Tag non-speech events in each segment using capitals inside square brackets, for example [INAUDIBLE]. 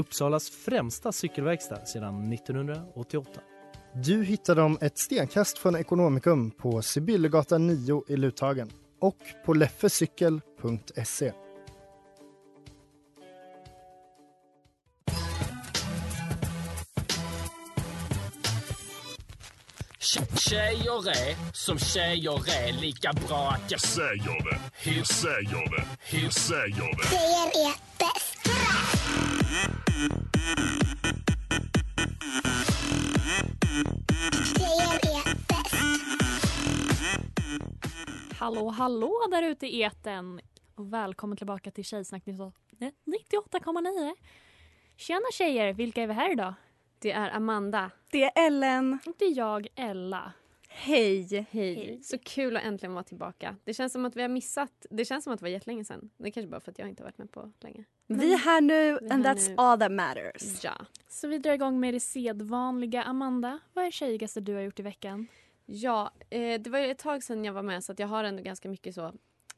Uppsalas främsta cykelverkstad sedan 1988. Du hittar dem ett stenkast från Ekonomikum på Sibyllegatan 9 i Luthagen och på leffecykel.se. Tjejer är som tjejer är lika bra att jag säger det. Hur säger det? Hur säger det? Tjejer är bäst. Hallå hallå där ute i eten och välkommen tillbaka till Tjejsnack 98,9. Tjena tjejer, vilka är vi här idag? Det är Amanda. Det är Ellen. Och det är jag, Ella. Hej. Hej. Så kul att äntligen vara tillbaka. Det känns som att vi har missat. Det känns som att det var jättelänge sedan. Det är kanske bara för att jag inte har varit med på länge. Vi är här nu and här that's nu. all that matters. Ja. Så vi drar igång med det sedvanliga. Amanda, vad är tjejigaste du har gjort i veckan? Ja, eh, det var ju ett tag sedan jag var med så att jag har ändå ganska mycket så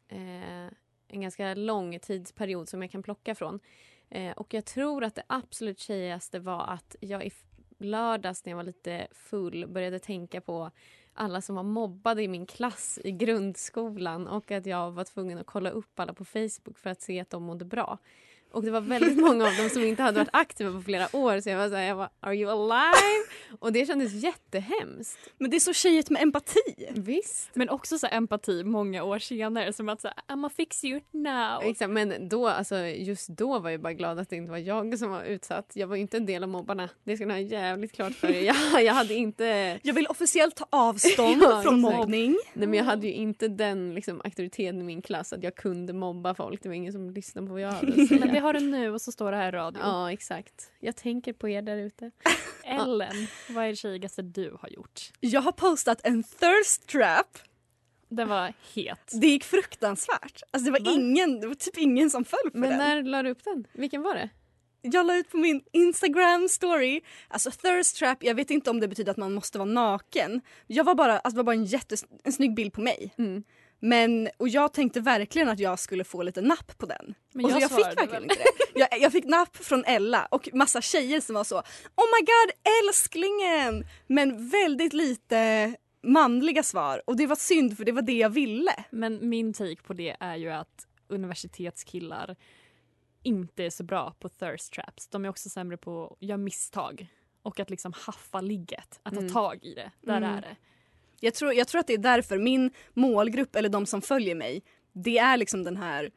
eh, en ganska lång tidsperiod som jag kan plocka från. Eh, och jag tror att det absolut tjejigaste var att jag i lördags när jag var lite full började tänka på alla som var mobbade i min klass i grundskolan och att jag var tvungen att kolla upp alla på Facebook för att se att de mådde bra. Och det var väldigt många av dem som inte hade varit aktiva på flera år så jag var såhär, jag var, are you alive? Och det kändes jättehemskt. Men det är så tjejigt med empati. Visst. Men också så här empati många år senare som att säga I'mma fix you now. Exakt, men då, alltså, just då var jag bara glad att det inte var jag som var utsatt. Jag var inte en del av mobbarna. Det ska ni ha jävligt klart för er. Jag, jag hade inte... Jag vill officiellt ta avstånd [LAUGHS] Ja, från mobbning. Nej, men jag hade ju inte den liksom, auktoriteten i min klass att jag kunde mobba folk. Det var ingen som lyssnade på vad jag hade att [LAUGHS] säga. Men har du nu och så står det här i radio. Ja, exakt. Jag tänker på er där ute. [LAUGHS] Ellen, vad är det tjejigaste du har gjort? Jag har postat en thirst trap. Den var het. Det gick fruktansvärt. Alltså det var, Va? ingen, det var typ ingen som föll för Men den. när la du upp den? Vilken var det? Jag la ut på min Instagram story, alltså thirst trap, jag vet inte om det betyder att man måste vara naken. Jag var bara, alltså det var bara en snygg bild på mig. Mm. Men, och jag tänkte verkligen att jag skulle få lite napp på den. Men och så jag jag fick verkligen väl. inte det. Jag, jag fick napp från Ella och massa tjejer som var så Oh my god älsklingen! Men väldigt lite manliga svar och det var synd för det var det jag ville. Men min take på det är ju att universitetskillar inte är så bra på thirst traps. De är också sämre på att göra misstag och att liksom haffa ligget, att ta Mm. tag i det. Där Mm. är det. Jag tror, jag tror att det är därför min målgrupp eller de som följer mig det är liksom den här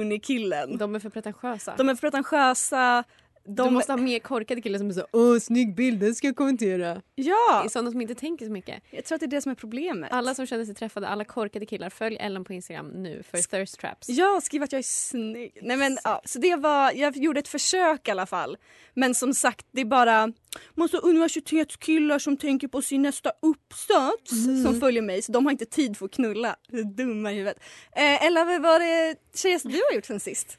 unikillen. De är för pretentiösa. De är pretentiösa. De, Du måste ha mer korkade killar som är så åh snygg bild, den ska jag kommentera. Ja, Sådana som inte tänker så mycket. jag tror att det är det som är problemet. Alla som känner sig träffade, alla korkade killar, följ Ellen på Instagram nu för thirst traps. Ja, skriv att jag är snygg. Nej, men, ja, så det var, jag gjorde ett försök i alla fall. Men som sagt, det är bara massa universitetskillar som tänker på sin nästa uppsats som följer mig. Så de har inte tid för att knulla. Dumma i huvudet. Eh, Ella, vad var det tjejigaste du har gjort sen sist?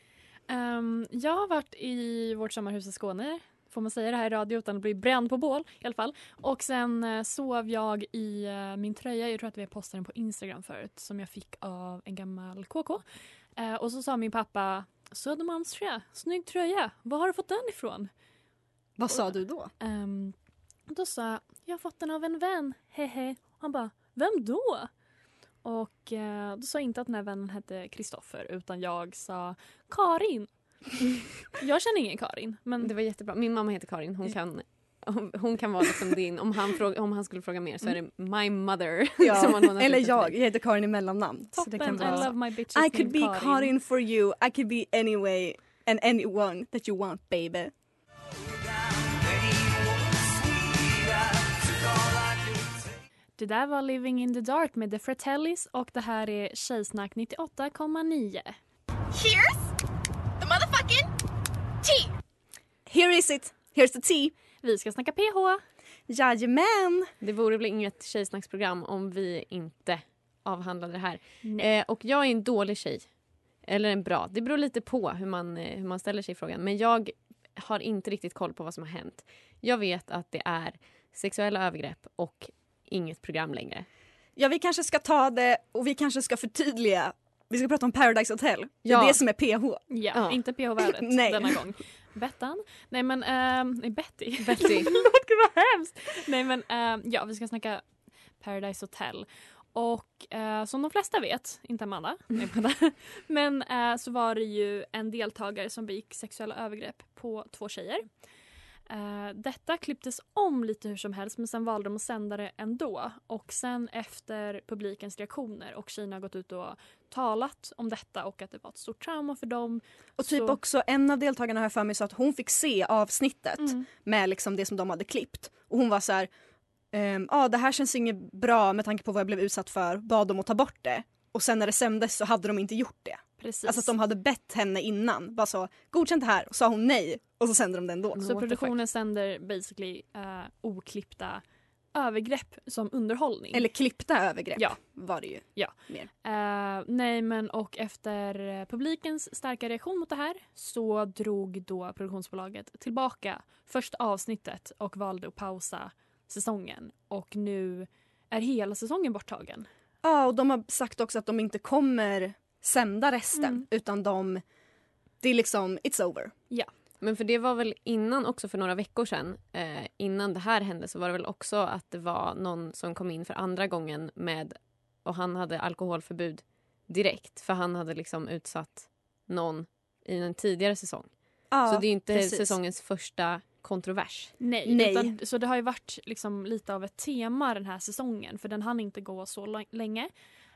Ehm, jag har varit i vårt sommarhus i Skåne. Får man säga det här i radio utan att bli bränd på bål i alla fall. Och sen eh, sov jag i eh, min tröja, jag tror att vi har postat den på Instagram förut, som jag fick av en gammal KK. Eh, och så sa min pappa Södermalmströja, snygg tröja, var har du fått den ifrån? Vad sa du då? Um, då sa jag, jag har fått den av en vän, hehe. Han bara, vem då? Och eh, då sa jag inte att den här vännen hette Kristoffer utan jag sa Karin. jag känner ingen Karin. Men Det var jättebra. Min mamma heter Karin. Hon kan, hon kan vara liksom din. Om han, fråga, om han skulle fråga mer så är det my mother. [LAUGHS] som man lånar Eller jag, jag heter Karin i mellannamn. Så det toppen, kan I vara... love my bitches I could be named Karin. for you, I could be anyway and anyone that you want baby. Det där var Living in the Dark med The Fratellis och det här är Tjejsnack 98,9. Here's the motherfucking tea. Here is it. Here's the tea. Vi ska snacka PH. Jajamän. Det vore väl inget tjejsnacksprogram om vi inte avhandlade det här. Eh, och jag är en dålig tjej. Eller en bra. Det beror lite på hur man, eh, hur man ställer sig i frågan. Men jag har inte riktigt koll på vad som har hänt. Jag vet att det är sexuella övergrepp och inget program längre. Ja, vi kanske ska ta det och vi kanske ska förtydliga. Vi ska prata om Paradise Hotel. Det är Ja. det som är PH. Ja, Ja. inte PH-värdet [LAUGHS] denna gång. Bettan? Nej men, ehm, nej Betty. [LAUGHS] Betty. [LAUGHS] Gud vad hemskt! Nej men, ehm, ja vi ska snacka Paradise Hotel. Och eh, som de flesta vet, inte Amanda. men eh, så var det ju en deltagare som begick sexuella övergrepp på två tjejer. Eh, detta klipptes om lite hur som helst men sen valde de att sända det ändå. Och sen efter publikens reaktioner och tjejerna har gått ut och talat om detta och att det var ett stort trauma för dem. Och typ Så- också en av deltagarna har för mig sa att hon fick se avsnittet Mm. med liksom det som de hade klippt. Och hon var så här, ehm, ja det här känns inget bra med tanke på vad jag blev utsatt för, bad dem att ta bort det. Och sen när det sändes så hade de inte gjort det. Precis. Alltså att de hade bett henne innan, bara så godkänt det här och sa hon nej och så sände de det ändå. Så produktionen sänder basically uh, oklippta övergrepp som underhållning. Eller klippta övergrepp Ja. var det ju. Eh, nej men och efter publikens starka reaktion mot det här så drog då produktionsbolaget tillbaka första avsnittet och valde att pausa säsongen. Och nu är hela säsongen borttagen. Ja och de har sagt också att de inte kommer sända resten Mm. utan de, det är liksom it's over. Men för det var väl innan också för några veckor sedan. Eh, innan det här hände så var det väl också att det var någon som kom in för andra gången med och han hade alkoholförbud direkt för han hade liksom utsatt någon i en tidigare säsong. Ja, så det är inte precis. säsongens första kontrovers. Nej, Nej. Utan, så det har ju varit liksom lite av ett tema den här säsongen för den hann inte gå så länge.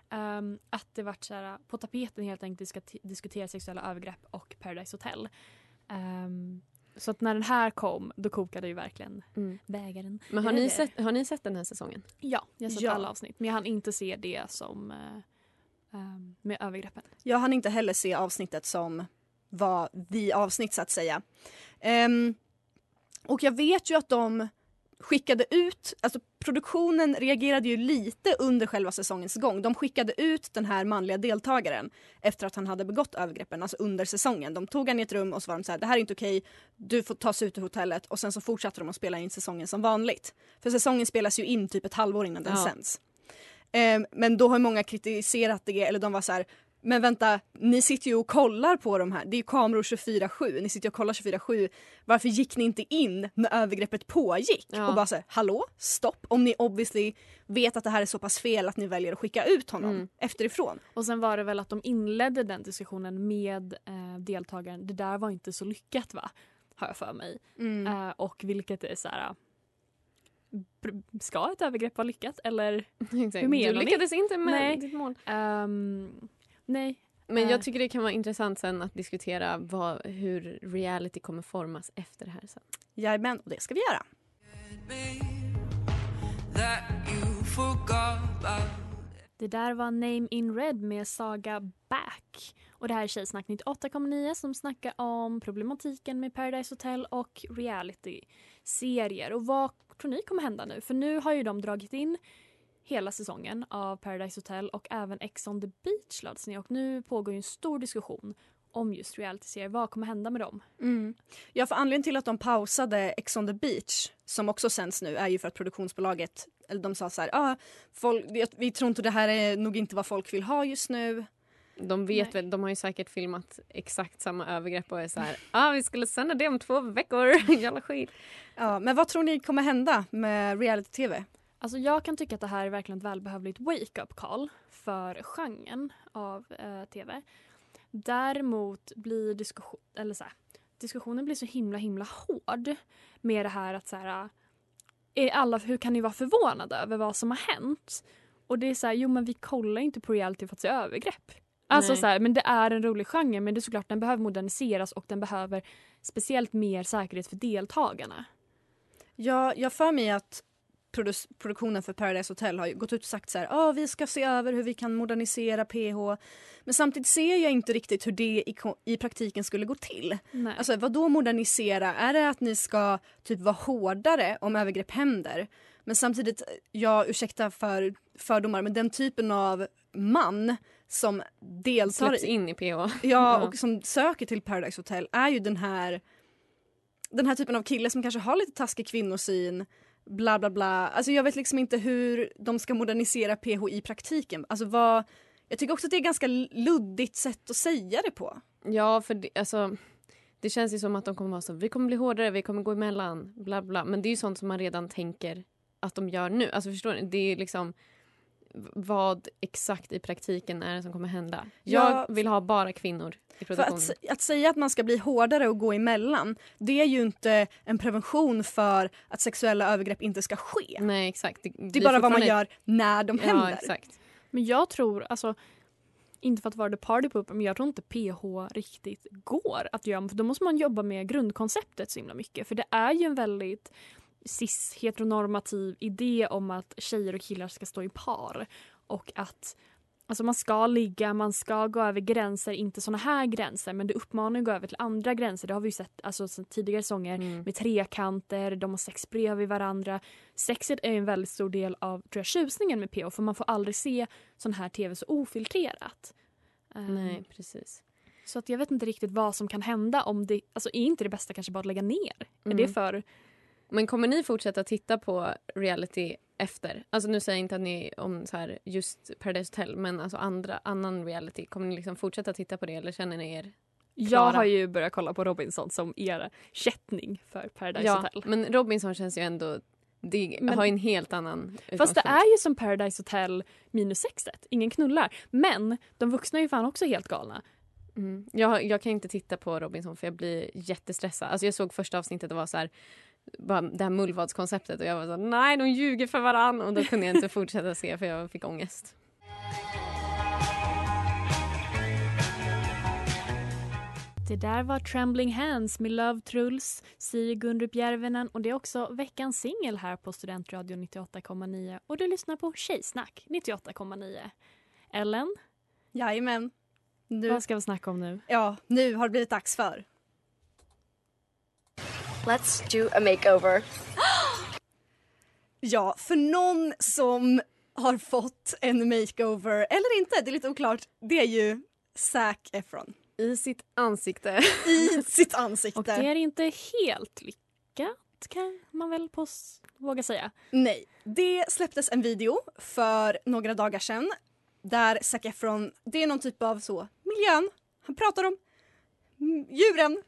Ehm, att det varit så här, på tapeten helt enkelt ska diskutera sexuella övergrepp och Paradise Hotel. Ehm, så att när den här kom då kokade ju verkligen bägaren. Men har ni, sett, har ni sett den här säsongen? Ja, jag har sett Ja. alla avsnitt men jag hann inte se det som ehm, med övergreppen. Jag hann inte heller se avsnittet som var vi avsnitt så att säga. Ehm, och jag vet ju att de skickade ut, alltså produktionen reagerade ju lite under själva säsongens gång. De skickade ut den här manliga deltagaren efter att han hade begått övergreppen, alltså under säsongen. De tog han i ett rum och så var de så här, det här är inte okej, du får tas ut ur hotellet och sen så fortsatte de att spela in säsongen som vanligt. För säsongen spelas ju in typ ett halvår innan den Ja. sänds. Ehm, men då har många kritiserat det, eller de var så här, men vänta, ni sitter ju och kollar på de här. Det är ju kameror 24-7. Ni sitter och kollar 24-7. Varför gick ni inte in när övergreppet pågick? Ja. Och bara så här, hallå, stopp. Om ni obviously vet att det här är så pass fel att ni väljer att skicka ut honom Mm. efterifrån. Och sen var det väl att de inledde den diskussionen med eh, deltagaren. Det där var inte så lyckat va? Har jag för mig. Eh, och vilket är så här. Ska ett övergrepp vara lyckat eller? [LAUGHS] Hur menar du ni? lyckades inte med Nej. ditt mål. Ehm, nej. Men Eh. jag tycker det kan vara intressant sen att diskutera vad, hur reality kommer formas efter det här sen. Jajamän, och det ska vi göra. Det där var Name in Red med Saga Back. Och det här är Tjejsnack 98,9 som snackar om problematiken med Paradise Hotel och reality-serier. Och vad tror ni kommer hända nu? För nu har ju de dragit in hela säsongen av Paradise Hotel och även Ex on the beach lades ner och nu pågår ju en stor diskussion om just reality-serier. Vad kommer hända med dem? Mm. Ja, för anledningen till att de pausade Ex on the beach, som också sänds nu, är ju för att produktionsbolaget, eller de sa så här, ah, folk, vi, tror inte det här är nog inte vad folk vill ha just nu. De vet Nej. väl, de har ju säkert filmat exakt samma övergrepp och är så här, ah, vi skulle sända det om två veckor, [LAUGHS] jävla skit. Ja, men vad tror ni kommer hända med reality-tv? Alltså jag kan tycka att det här är verkligen ett välbehövligt wake-up call för genren av eh, tv. Däremot blir diskussion, eller så här, diskussionen blir så himla himla hård med det här att så här, är alla, hur kan ni vara förvånade över vad som har hänt? Och det är så här, jo men vi kollar inte på reality för att se övergrepp. Alltså Nej. så här, men det är en rolig genre men det är såklart den behöver moderniseras och den behöver speciellt mer säkerhet för deltagarna. Ja, jag för mig att produ- produktionen för Paradise Hotel har gått ut och sagt så här, ah, vi ska se över hur vi kan modernisera PH. Men samtidigt ser jag inte riktigt hur det i, i praktiken skulle gå till. Nej. Alltså vad då modernisera? Är det att ni ska typ vara hårdare om övergrepp händer? Men samtidigt, ja ursäkta för fördomar, men den typen av man som deltar Släpps in i PH. ja, Ja. och som söker till Paradise Hotel är ju den här den här typen av kille som kanske har lite taskig kvinnosyn bla bla bla. Alltså jag vet liksom inte hur de ska modernisera PH i praktiken. Alltså vad, jag tycker också att det är ett ganska luddigt sätt att säga det på. Ja, för det, alltså, det känns ju som att de kommer vara så, vi kommer bli hårdare, vi kommer gå emellan, bla bla. Men det är ju sånt som man redan tänker att de gör nu. Alltså förstår ni? Det är liksom v- vad exakt i praktiken är det som kommer hända. Jag Ja, vill ha bara kvinnor i produktionen. att, att säga att man ska bli hårdare och gå emellan det är ju inte en prevention för att sexuella övergrepp inte ska ske. Nej, exakt. Det är bara vad man gör när de Ja, händer. exakt. Men jag tror, alltså inte för att vara the party pooper, men jag tror inte PH riktigt går att göra. För då måste man jobba med grundkonceptet så himla mycket. För det är ju en väldigt cis heteronormativ idé om att tjejer och killar ska stå i par. Och att alltså man ska ligga, man ska gå över gränser, inte såna här gränser men det uppmanar att gå över till andra gränser. Det har vi ju sett alltså, tidigare sånger Mm. med trekanter, de har sex bredvid varandra. Sexet är en väldigt stor del av tror jag, tjusningen med PH för man får aldrig se sån här tv så ofiltrerat. Ehm, Nej, precis. Så att jag vet inte riktigt vad som kan hända om det, alltså är inte det bästa kanske bara att lägga ner? Är Mm. det för, Men kommer ni fortsätta titta på reality efter? Alltså nu säger jag inte att ni om så här just Paradise Hotel men alltså andra, annan reality. Kommer ni liksom fortsätta titta på det eller känner ni er jag Klara. har ju börjat kolla på Robinson som er kättning för Paradise Ja, Hotel. men Robinson känns ju ändå... Det Men- har en helt annan Fast det är ju som Paradise Hotel minus sexet. Ingen knullar. Men de vuxna är ju fan också helt galna. Mm. Jag, jag kan inte titta på Robinson för jag blir jättestressad. Alltså jag såg första avsnittet och var så här, bara det här mullvadskonceptet och jag var så nej de ljuger för varann och då kunde jag inte fortsätta se för jag fick ångest. Det där var Trembling Hands med Love Truls, Siri Gundrup Järvenen och det är också veckans singel här på Studentradion 98,9 och du lyssnar på Tjejsnack 98,9. Ellen, Jajamän. Nu, vad ska vi snacka om nu? ja, nu har det blivit dags för Let's do a makeover. [GASPS] Ja, för någon som har fått en makeover, eller inte, det är lite oklart, det är ju Zac Efron. I sitt ansikte. [LAUGHS] I sitt Och ansikte. det är inte helt lyckat kan man väl på s- våga säga. Nej, det släpptes en video för några dagar sedan där Zac Efron, det är någon typ av så, miljön, han pratar om djuren,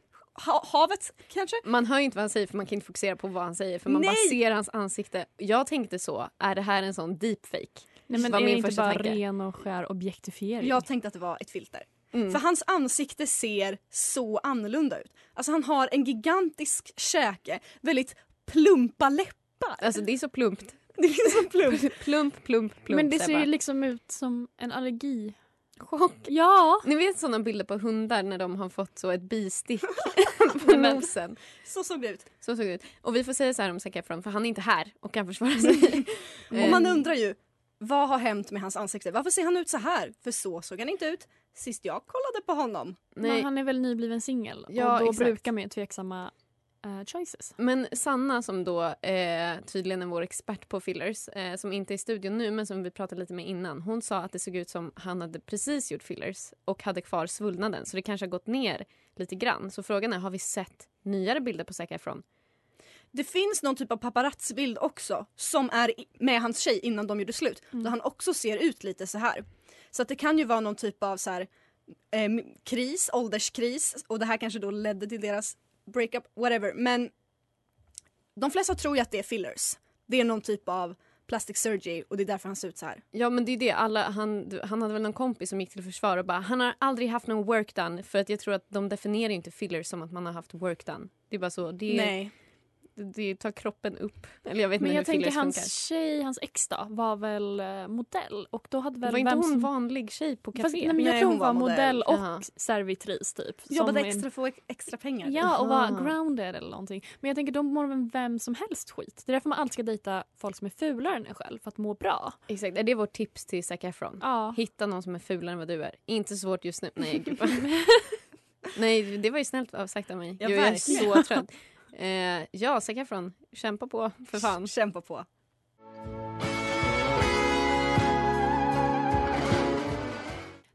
ha, havet kanske. Man hör ju inte vad han säger för man kan inte fokusera på vad han säger för man bara Nej. ser hans ansikte. Jag tänkte så, är det här en sån deepfake? Nej, men var är det min inte första bara tanke. ren och skär objektifiering? Jag tänkte att det var ett filter. Mm. För hans ansikte ser så annorlunda ut. Alltså han har en gigantisk käke, väldigt plumpa läppar. Alltså det är så plumpt. [LAUGHS] Det är så plumpt. [LAUGHS] Plump, plump, plump. men det ser ju bara, liksom ut som en allergi. Chock. Ja! Ni vet såna bilder på hundar när de har fått så ett bistick [LAUGHS] på nosen. Så såg det ut. Så såg det ut. Och vi får säga så här om Zac Efron för han är inte här och kan försvara sig. [LAUGHS] [LAUGHS] Och man Eh, undrar ju, vad har hänt med hans ansikte? Varför ser han ut så här? För så såg han inte ut sist jag kollade på honom. Men Nej, han är väl nybliven singel Ja, och då exakt. brukar man ju tveksamma eh, choices. men Sanna som då eh, tydligen är vår expert på fillers eh, som inte är i studion nu men som vi pratade lite med innan. Hon sa att det såg ut som han hade precis gjort fillers och hade kvar svullnaden så det kanske har gått ner lite grann. Så frågan är, har vi sett nyare bilder på Zac Efron? Det finns någon typ av paparazzi-bild också som är med hans tjej innan de gjorde slut. Där han också ser ut lite så här. Så att det kan ju vara någon typ av så här, eh, kris, ålderskris och det här kanske då ledde till deras breakup, whatever. Men de flesta tror ju att det är fillers. Det är någon typ av plastic surgery och det är därför han ser ut så här. Ja men det är det, alla, han, han hade väl någon kompis som gick till försvar och bara han har aldrig haft någon work done för att jag tror att de definierar inte fillers som att man har haft work done. Det är bara så. Det är, Nej. Det, tar kroppen upp. Eller jag vet Men inte jag hur tänker hans funkar. tjej, hans ex då, var väl eh, modell och då hade väl Var inte vem hon som... vanlig tjej på Fast, café? nej, men jag Nej, tror hon hon var modell och Jaha. servitris typ. Jobbade som en- extra för att få extra pengar. Ja, och var Aha. grounded eller någonting. Men jag tänker då mår väl vem som helst skit. Det är därför man alltid ska dejta folk som är fulare än en själv för att må bra. Exakt, är det vårt tips till Zac Efron? Ja. Hitta någon som är fulare än vad du är. Inte svårt just nu. Nej, gud [LAUGHS] Nej, det var ju snällt sagt av mig. Ja, jag är så trött. Eh, ja, Zac Efron, kämpa på för fan. [LAUGHS] Kämpa på.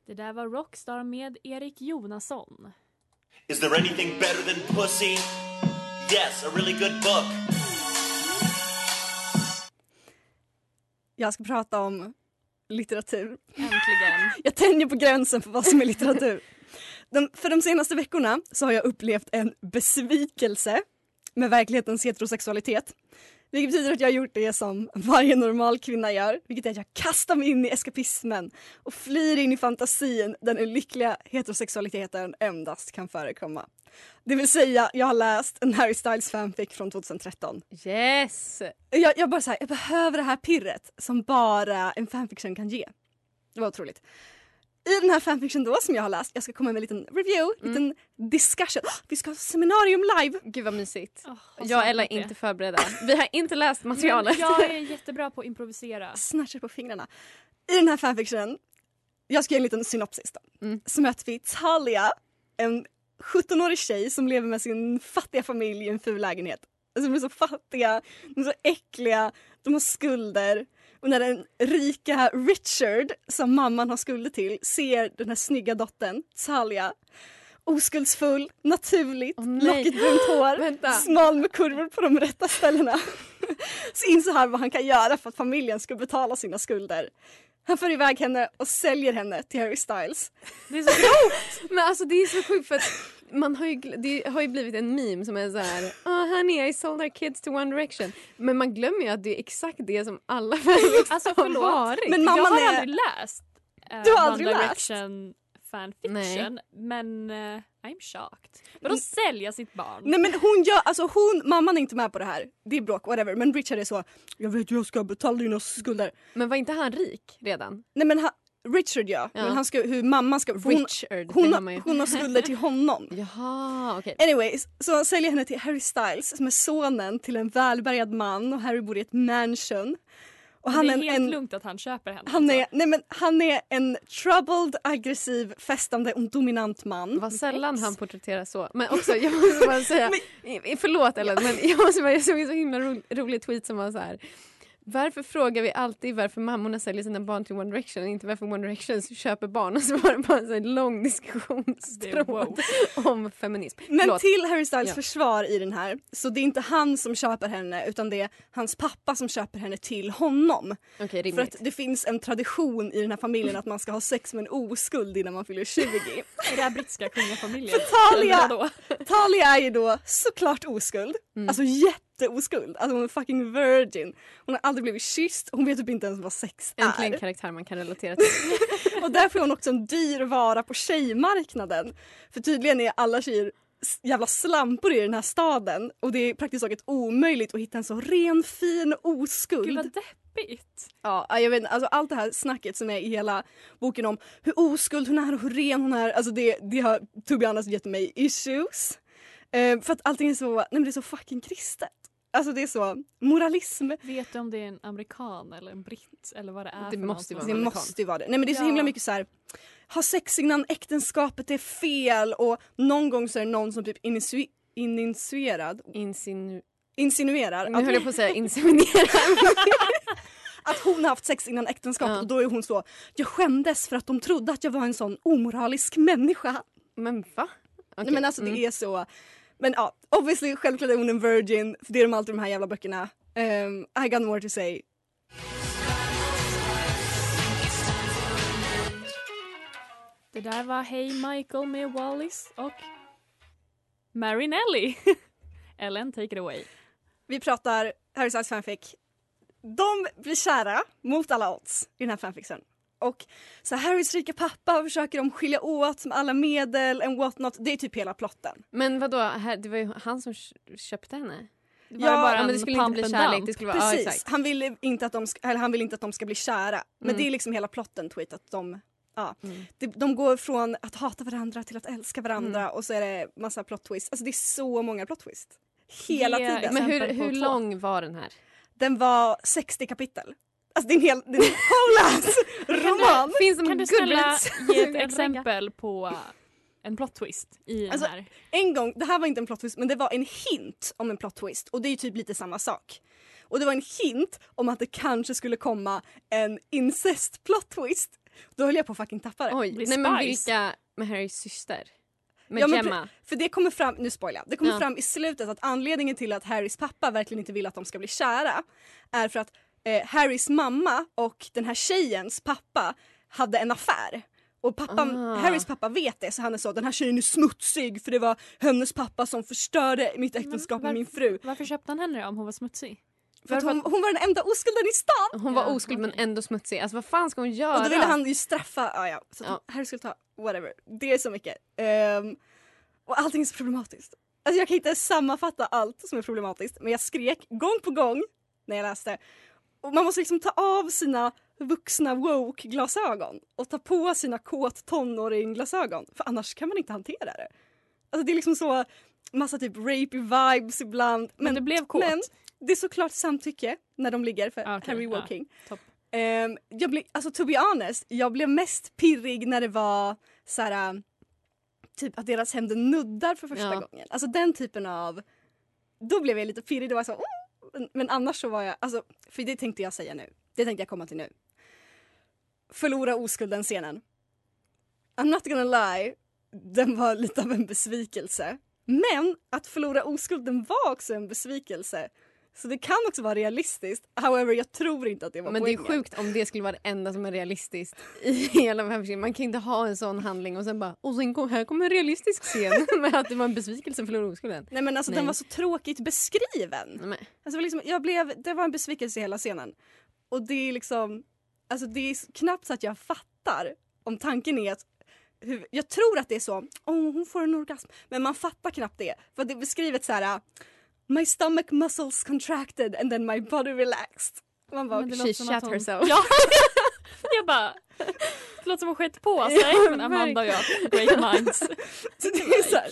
Det där var Rockstar med Erik Jonasson. Is there anything better than pussy? Yes, a really good book. Jag ska prata om litteratur. Äntligen. [LAUGHS] Jag tänjer på gränsen för vad som är litteratur. De, för de senaste veckorna så har jag upplevt en besvikelse med verklighetens heterosexualitet. Vilket betyder att jag har gjort det som varje normal kvinna gör, vilket är att jag kastar mig in i eskapismen och flyr in i fantasin där den lyckliga heterosexualiteten endast kan förekomma. Det vill säga, jag har läst en Harry Styles fanfic från 2013. Yes! Jag, jag bara så här, jag behöver det här pirret som bara en fanfiction kan ge. Det var otroligt. I den här fanfiction då som jag har läst, jag ska komma med en liten review, en liten discussion. Vi ska ha seminarium live! Gud vad mysigt. Oh, Jag Ella är inte förberedda. Vi har inte läst materialet. Men jag är jättebra på att improvisera. Snatchar på fingrarna. I den här fanfictionen, jag ska ge en liten synopsis då. Mm. Så möter vi Talia, en 17-årig tjej som lever med sin fattiga familj i en ful lägenhet. Alltså de är så fattiga, de är så äckliga, de har skulder. Och när den rika Richard, som mamman har skulder till, ser den här snygga dottern, Talia, oskuldsfull, naturligt, nej. lockigt brunt hår, smal med kurvor på de rätta ställena. [LAUGHS] Så inser han vad han kan göra för att familjen ska betala sina skulder. Han för iväg henne och säljer henne till Harry Styles. Det är så grovt! Men alltså det är så sjukt för att man har ju, det har ju blivit en meme som är så här oh, honey I sold our kids to One Direction. Men man glömmer ju att det är exakt det som alla fanfics [LAUGHS] Alltså har varit. Men jag mamman har är- aldrig läst uh, Du har aldrig One läst? Direction fanfiction. Nej. Men eh, I'm shocked. Vadå sälja sitt barn? Nej men hon gör, alltså hon, mamman är inte med på det här. Det är bråk, whatever. Men Richard är så, jag vet jag ska betala dina skulder. Men var inte han rik redan? Nej men han, Richard ja, Ja. men han ska, hur mamman ska, hon, Richard. hon, har, hon har skulder till honom. [LAUGHS] Jaha okej. Anyways, så han säljer henne till Harry Styles som är sonen till en välbärgad man och Harry bor i ett mansion. Och han det är en, helt en, lugnt att han köper henne. han, är, alltså. nej men, han är en troubled, aggressiv, festande och dominant man. Vad sällan han porträtteras så. Men också, jag måste bara säga, [LAUGHS] i- förlåt Ellen, men jag måste bara, jag såg en så himla ro, rolig tweet som var så här. Varför frågar vi alltid varför mammorna säljer sina barn till One Direction och inte varför One Direction [LAUGHS] köper barn? Och så var det bara en lång diskussionstråd om feminism. Men Förlåt. till Harry Styles Ja. försvar i den här, så det är inte han som köper henne utan det är hans pappa som köper henne till honom. Okej, För att det finns en tradition i den här familjen att man ska ha sex med en oskuld innan man fyller 20. Är det här brittiska kungafamiljen? Talia! Talia är ju då såklart oskuld. Mm. Alltså jätteoskuld. Alltså hon är fucking virgin. Hon har aldrig blivit kysst. Hon vet typ inte ens vad sex Äntligen är. karaktär man kan relatera [LAUGHS] till. Och därför är hon också en dyr vara på tjejmarknaden. För tydligen är alla tjejer jävla slampor i den här staden och det är praktiskt taget omöjligt att hitta en så ren, fin oskuld. Gud vad deppigt. Ja, jag vet alltså allt det här snacket som är i hela boken om hur oskuld hon är och hur ren hon är, alltså det, det har to be honest gett mig issues. Eh, för att allting är så, nej det är så fucking kristet. Alltså det är så moralism. Vet du om det är en amerikan eller en britt eller vad det är Det för måste som- Det amerikan. måste vara det. Nej men det är så Ja. himla mycket så här. Ha sex innan äktenskapet är fel och någon gång så är det någon som typ initui- initierad, Insinu... insinuerar Nu att, höll jag på att säga inseminera. [LAUGHS] att hon har haft sex innan äktenskapet Ja. och då är hon så jag skämdes för att de trodde att jag var en sån omoralisk människa. Men va? Okej, Nej men alltså mm. det är så. Men ja, obviously självklart är hon en virgin för det är de alltid de här jävla böckerna. Um, I got more to say. Det där var Hey Michael med Wallis och Marinelli. [LAUGHS] Ellen, take it away. Vi pratar Harry Styles fanfic. De blir kära mot alla odds i den här fanficen. Och så Harrys rika pappa försöker de skilja åt med alla medel and what not. Det är typ hela plotten. Men vadå, det var ju han som kö- köpte henne? Det var Ja, bara Ja, en men det skulle inte bli kärlek, det skulle vara... Ja, Precis, exakt. han, vill inte att de, ska- eller han vill inte att de ska bli kära. Men Mm. det är liksom hela plotten tweet att de, ja, Mm. de, de går från att hata varandra till att älska varandra Mm. och så är det massa plot twist. Alltså det är så många plot twist. Hela Ge tiden. Men hur, hur lång var den här? Den var 60 kapitel. Alltså en hel, en whole [LAUGHS] roman. Finns Kan du snälla ge ett [LAUGHS] exempel på en plot twist i Alltså, den här? En gång, det här var inte en plot twist men det var en hint om en plot twist och det är ju typ lite samma sak. Och det var en hint om att det kanske skulle komma en incest plot twist. Då höll jag på att fucking tappa det. Oj, nej men vilka med Harrys syster? Med Ja, Gemma? För det kommer fram, nu spoilar jag, det kommer Ja. fram i slutet att anledningen till att Harrys pappa verkligen inte vill att de ska bli kära är för att eh, Harrys mamma och den här tjejens pappa hade en affär. Och pappan, Ah. Harrys pappa vet det så han är så den här tjejen är smutsig för det var hennes pappa som förstörde mitt äktenskap med min fru. Varför köpte han henne då om hon var smutsig? För att hon, hon var den enda oskulden i stan. Hon var Ja, oskuld men ändå smutsig. Alltså vad fan ska hon göra? Och då ville han ju straffa, ja, ja, så Ja. Harry skulle ta whatever. Det är så mycket. Ehm, och allting är så problematiskt. Alltså jag kan inte sammanfatta allt som är problematiskt men jag skrek gång på gång när jag läste. Och man måste liksom ta av sina vuxna woke-glasögon och ta på sina kåt tonåring-glasögon för annars kan man inte hantera det. Alltså det är liksom så massa typ rapey vibes ibland. Men det blev kåt. Men det är såklart samtycke när de ligger för Ah, okej, Harry ja. Woking. Topp. Ehm, jag blev, alltså to be honest, jag blev mest pirrig när det var så här, äh, typ att deras händer nuddar för första Ja. gången. Alltså den typen av, då blev jag lite pirrig, det var så, oh! Men, men annars så var jag, alltså, för det tänkte jag säga nu, det tänkte jag komma till nu. Förlora oskulden scenen. I'm not gonna lie, den var lite av en besvikelse. Men att förlora oskulden var också en besvikelse. Så det kan också vara realistiskt. However, jag tror inte att det var Men det är poängen. sjukt om det skulle vara det enda som är realistiskt [LAUGHS] i hela världsfilmen. Man kan inte ha en sån handling och sen bara och sen kom, här kommer en realistisk scen [LAUGHS] med att det var en besvikelse för oskulden. Nej men alltså Nej. den var så tråkigt beskriven. Nej, men, Alltså, liksom, jag blev, det var en besvikelse i hela scenen. Och det är liksom, alltså det är knappt så att jag fattar om tanken är att jag tror att det är så, oh, hon får en orgasm. Men man fattar knappt det. För det är beskrivet så här, My stomach muscles contracted and then my body relaxed. Man bara, Men she shat hon- herself. Ja. [LAUGHS] jag bara... Det låter som hon skett på sig. Ja, men Amanda och jag, great minds. [LAUGHS] så det är så här,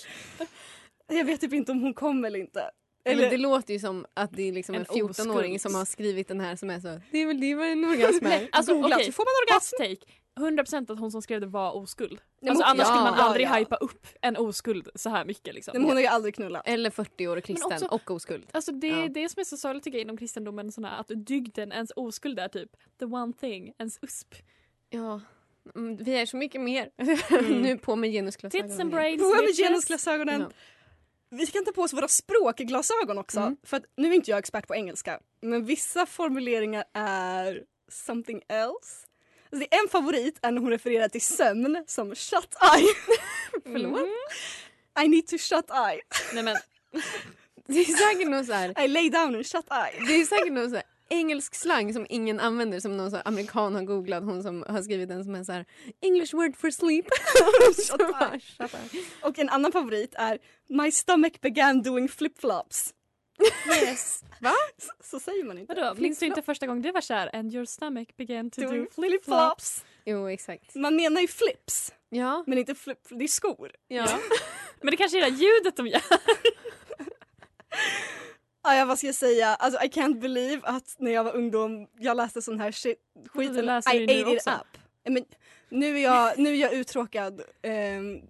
jag vet typ inte om hon kom eller inte. Eller, Eller, det låter ju som att det är liksom en, En 14-åring oskuld. som har skrivit den här som är så det är väl det var en orgasm här. Alltså googla så får man orgasm. hot take. 100% att hon som skrev det var oskuld. men Alltså hon- annars ja, skulle man ja, aldrig ja. hypa upp en oskuld så här mycket liksom. Nej, men hon har ju aldrig knullat. Eller 40-årig kristen också- och oskuld. Alltså det Ja. är det som är så sorgligt tycker jag inom kristendomen, såna, att dygden, ens oskuld är typ the one thing, ens USP. Ja. Mm, vi är så mycket mer. [LAUGHS] nu på med genusglasögonen. Tits and igen. braids, På med genusglasögonen. Ja. Vi kan ta på oss våra språkglasögon också. Mm. För att, nu är inte jag expert på engelska, men vissa formuleringar är something else. Alltså det är en favorit är när hon refererar till sömn som shut eye. [LAUGHS] Förlåt? Mm. I need to shut eye. Nej men [LAUGHS] Det är säkert någon så här, I lay down and shut eye. det är säkert någon så här engelsk slang som ingen använder som någon så amerikan har googlat. Hon som har skrivit den som är så här English word for sleep. [LAUGHS] Shut eye. Och en annan favorit är My stomach began doing flip-flops. Yes. Va? Så, så säger man inte. Vadå, minns du inte första gången du var kär? And your stomach began to do Doing flip-flops. Jo exakt. Man menar ju flips, Ja. men inte flip, det är skor. ja. [LAUGHS] Men det kanske är det ljudet de gör. Ah, ja, vad ska jag säga? Alltså, I can't believe att när jag var ungdom jag läste sån här shit, skit. Du läser I ju nu ate it också. up. Eh, Men, nu, är jag, nu är jag uttråkad ehm,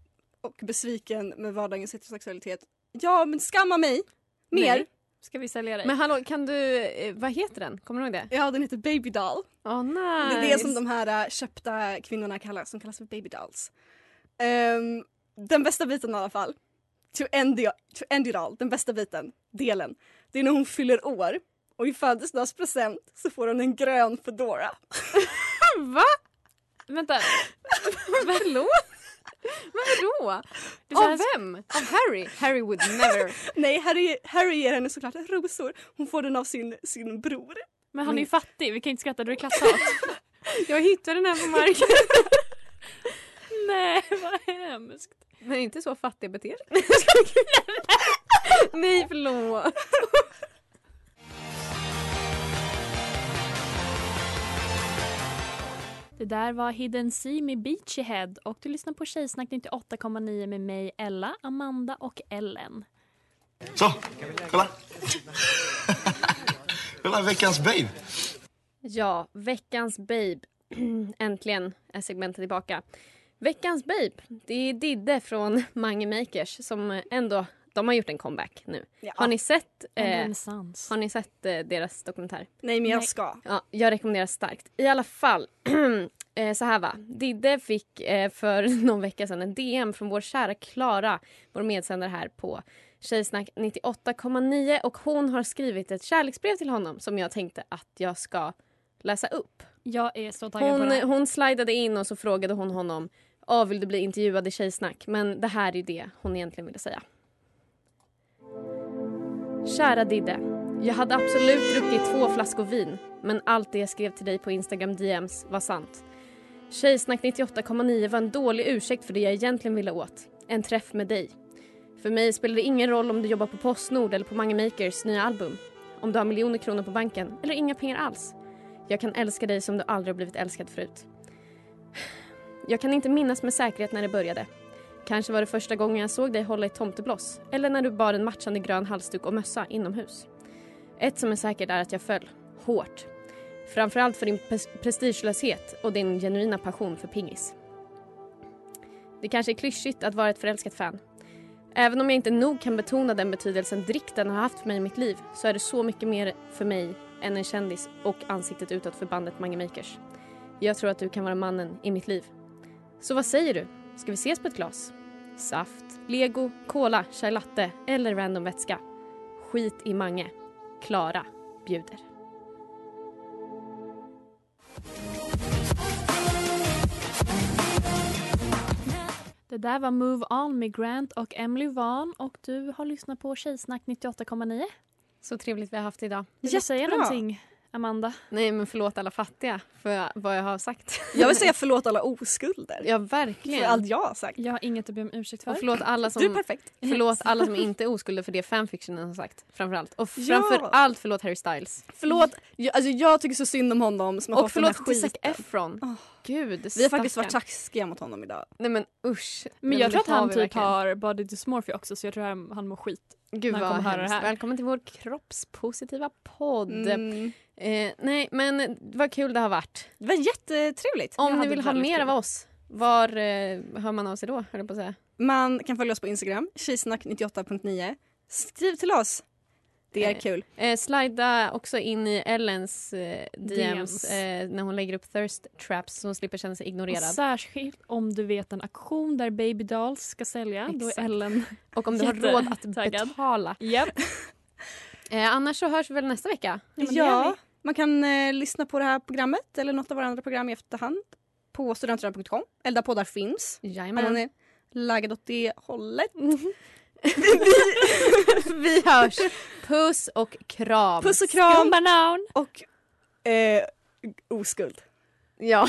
och besviken med vardagens heterosexualitet. Ja, men skamma mig. Mer. Nej. Ska vi sälja dig? Men hallå kan du, eh, vad heter den? Kommer du ihåg det? Ja, den heter Baby Doll. Åh nice. Det är det som de här äh, köpta kvinnorna kallas, som kallas för Baby Dolls. Ehm, den bästa biten i alla fall, to end, the, to end it all, den bästa biten, delen, det är när hon fyller år och i födelsedagspresent så får hon en grön fedora. [LAUGHS] Va? Vänta. [LAUGHS] Förlåt? Vadå? Är så här- Av vem? Av Harry? Harry would never. [LAUGHS] Nej, Harry, Harry ger henne såklart rosor. Hon får den av sin, sin bror. Men han är ju fattig, vi kan inte skratta, då är det klasshat. [LAUGHS] Jag hittade den här på marken. [LAUGHS] Nej, vad hemskt. Men inte så fattig beter sig. Nej förlåt. Där var Hidden Sea med Beachy Head och du lyssnar på Tjejsnack 98,9 med mig, Ella, Amanda och Ellen. Så, kolla. [LAUGHS] kolla veckans babe. Ja, veckans babe. [CLEARS THROAT] Äntligen är segmentet tillbaka. Veckans babe, det är Didde från Mange Makers som ändå, de har gjort en comeback nu. Ja. Har ni sett, eh, har ni sett eh, deras dokumentär? Nej men jag ska. Ja, jag rekommenderar starkt. I alla fall, [CLEARS THROAT] eh, så här va. Didde fick eh, för [LAUGHS] någon vecka sedan en DM från vår kära Klara, vår medsändare här på Tjejsnack 98,9 och hon har skrivit ett kärleksbrev till honom som jag tänkte att jag ska läsa upp. Jag är så taggad på det Hon, här. hon slidade in och så frågade hon honom ah, vill du bli intervjuad i Tjejsnack? Men det här är det hon egentligen ville säga. Kära Didde. Jag hade absolut druckit två flaskor vin men allt det jag skrev till dig på Instagram DMs var sant. Tjejsnack 98,9 var en dålig ursäkt för det jag egentligen ville åt. En träff med dig. För mig spelar det ingen roll om du jobbar på Postnord eller på Mange Makers nya album. Om du har miljoner kronor på banken eller inga pengar alls. Jag kan älska dig som du aldrig har blivit älskad förut. [SIGHS] Jag kan inte minnas med säkerhet när det började. Kanske var det första gången jag såg dig hålla i tomtebloss eller när du bar en matchande grön halsduk och mössa inomhus. Ett som är säkert är att jag föll. Hårt. Framförallt för din prestigelöshet och din genuina passion för pingis. Det kanske är klyschigt att vara ett förälskat fan. Även om jag inte nog kan betona den betydelsen drikten har haft för mig i mitt liv så är det så mycket mer för mig än en kändis och ansiktet utåt för bandet Mange Makers. Jag tror att du kan vara mannen i mitt liv. Så vad säger du? Ska vi ses på ett glas? Saft, lego, cola, chai latte eller random vätska? Skit i Mange. Klara bjuder. Det där var Move On med Grant och Emily Van och du har lyssnat på Tjejsnack 98,9. Så trevligt vi har haft idag. Vill du säga Jättebra. någonting, Amanda? Nej men förlåt alla fattiga för vad jag har sagt. Jag vill säga [LAUGHS] förlåt alla oskulder. Ja För verkligen. allt jag har sagt. Jag har inget att be om ursäkt för. Och förlåt alla som Du är perfekt. Förlåt alla som [LAUGHS] inte är oskulder för det fanfictionen har sagt. Framförallt. Och Ja. framförallt förlåt Harry Styles. Förlåt, jag, alltså jag tycker så synd om honom som har Och den förlåt till Zac. Efron. Åh. Gud, Vi har faktiskt varit taskiga mot honom idag. Nej men usch. Men Nej, jag tror att han typ verkligen. har body dysmorphia också så jag tror han, han mår skit. Gud vad hemskt. Välkommen till vår kroppspositiva podd. Mm. Eh, nej men vad kul det har varit. Det var jättetrevligt. Om ni vill ha mer kul. av oss, var eh, hör man av sig då? Höll på säga. Man kan följa oss på Instagram, tjejsnack98.9. Skriv till oss. Det är Eh, kul. Eh, slida också in i Ellens eh, DMs, DMs. Eh, när hon lägger upp thirst traps så hon slipper känna sig Och ignorerad. särskilt om du vet en auktion där baby dolls ska sälja. Då är Exakt. Ellen... Och om du har råd att betala. Yep. [LAUGHS] Eh, annars så hörs vi väl nästa vecka. men det gör Ja, man kan eh, lyssna på det här programmet eller något av våra andra program i efterhand på studentradion.com eller där poddar finns. Om man Jajamän. är laggad åt det hållet. [LAUGHS] vi hörs. Puss och kram. Puss och kram Skumbanan! och eh, oskuld. Ja.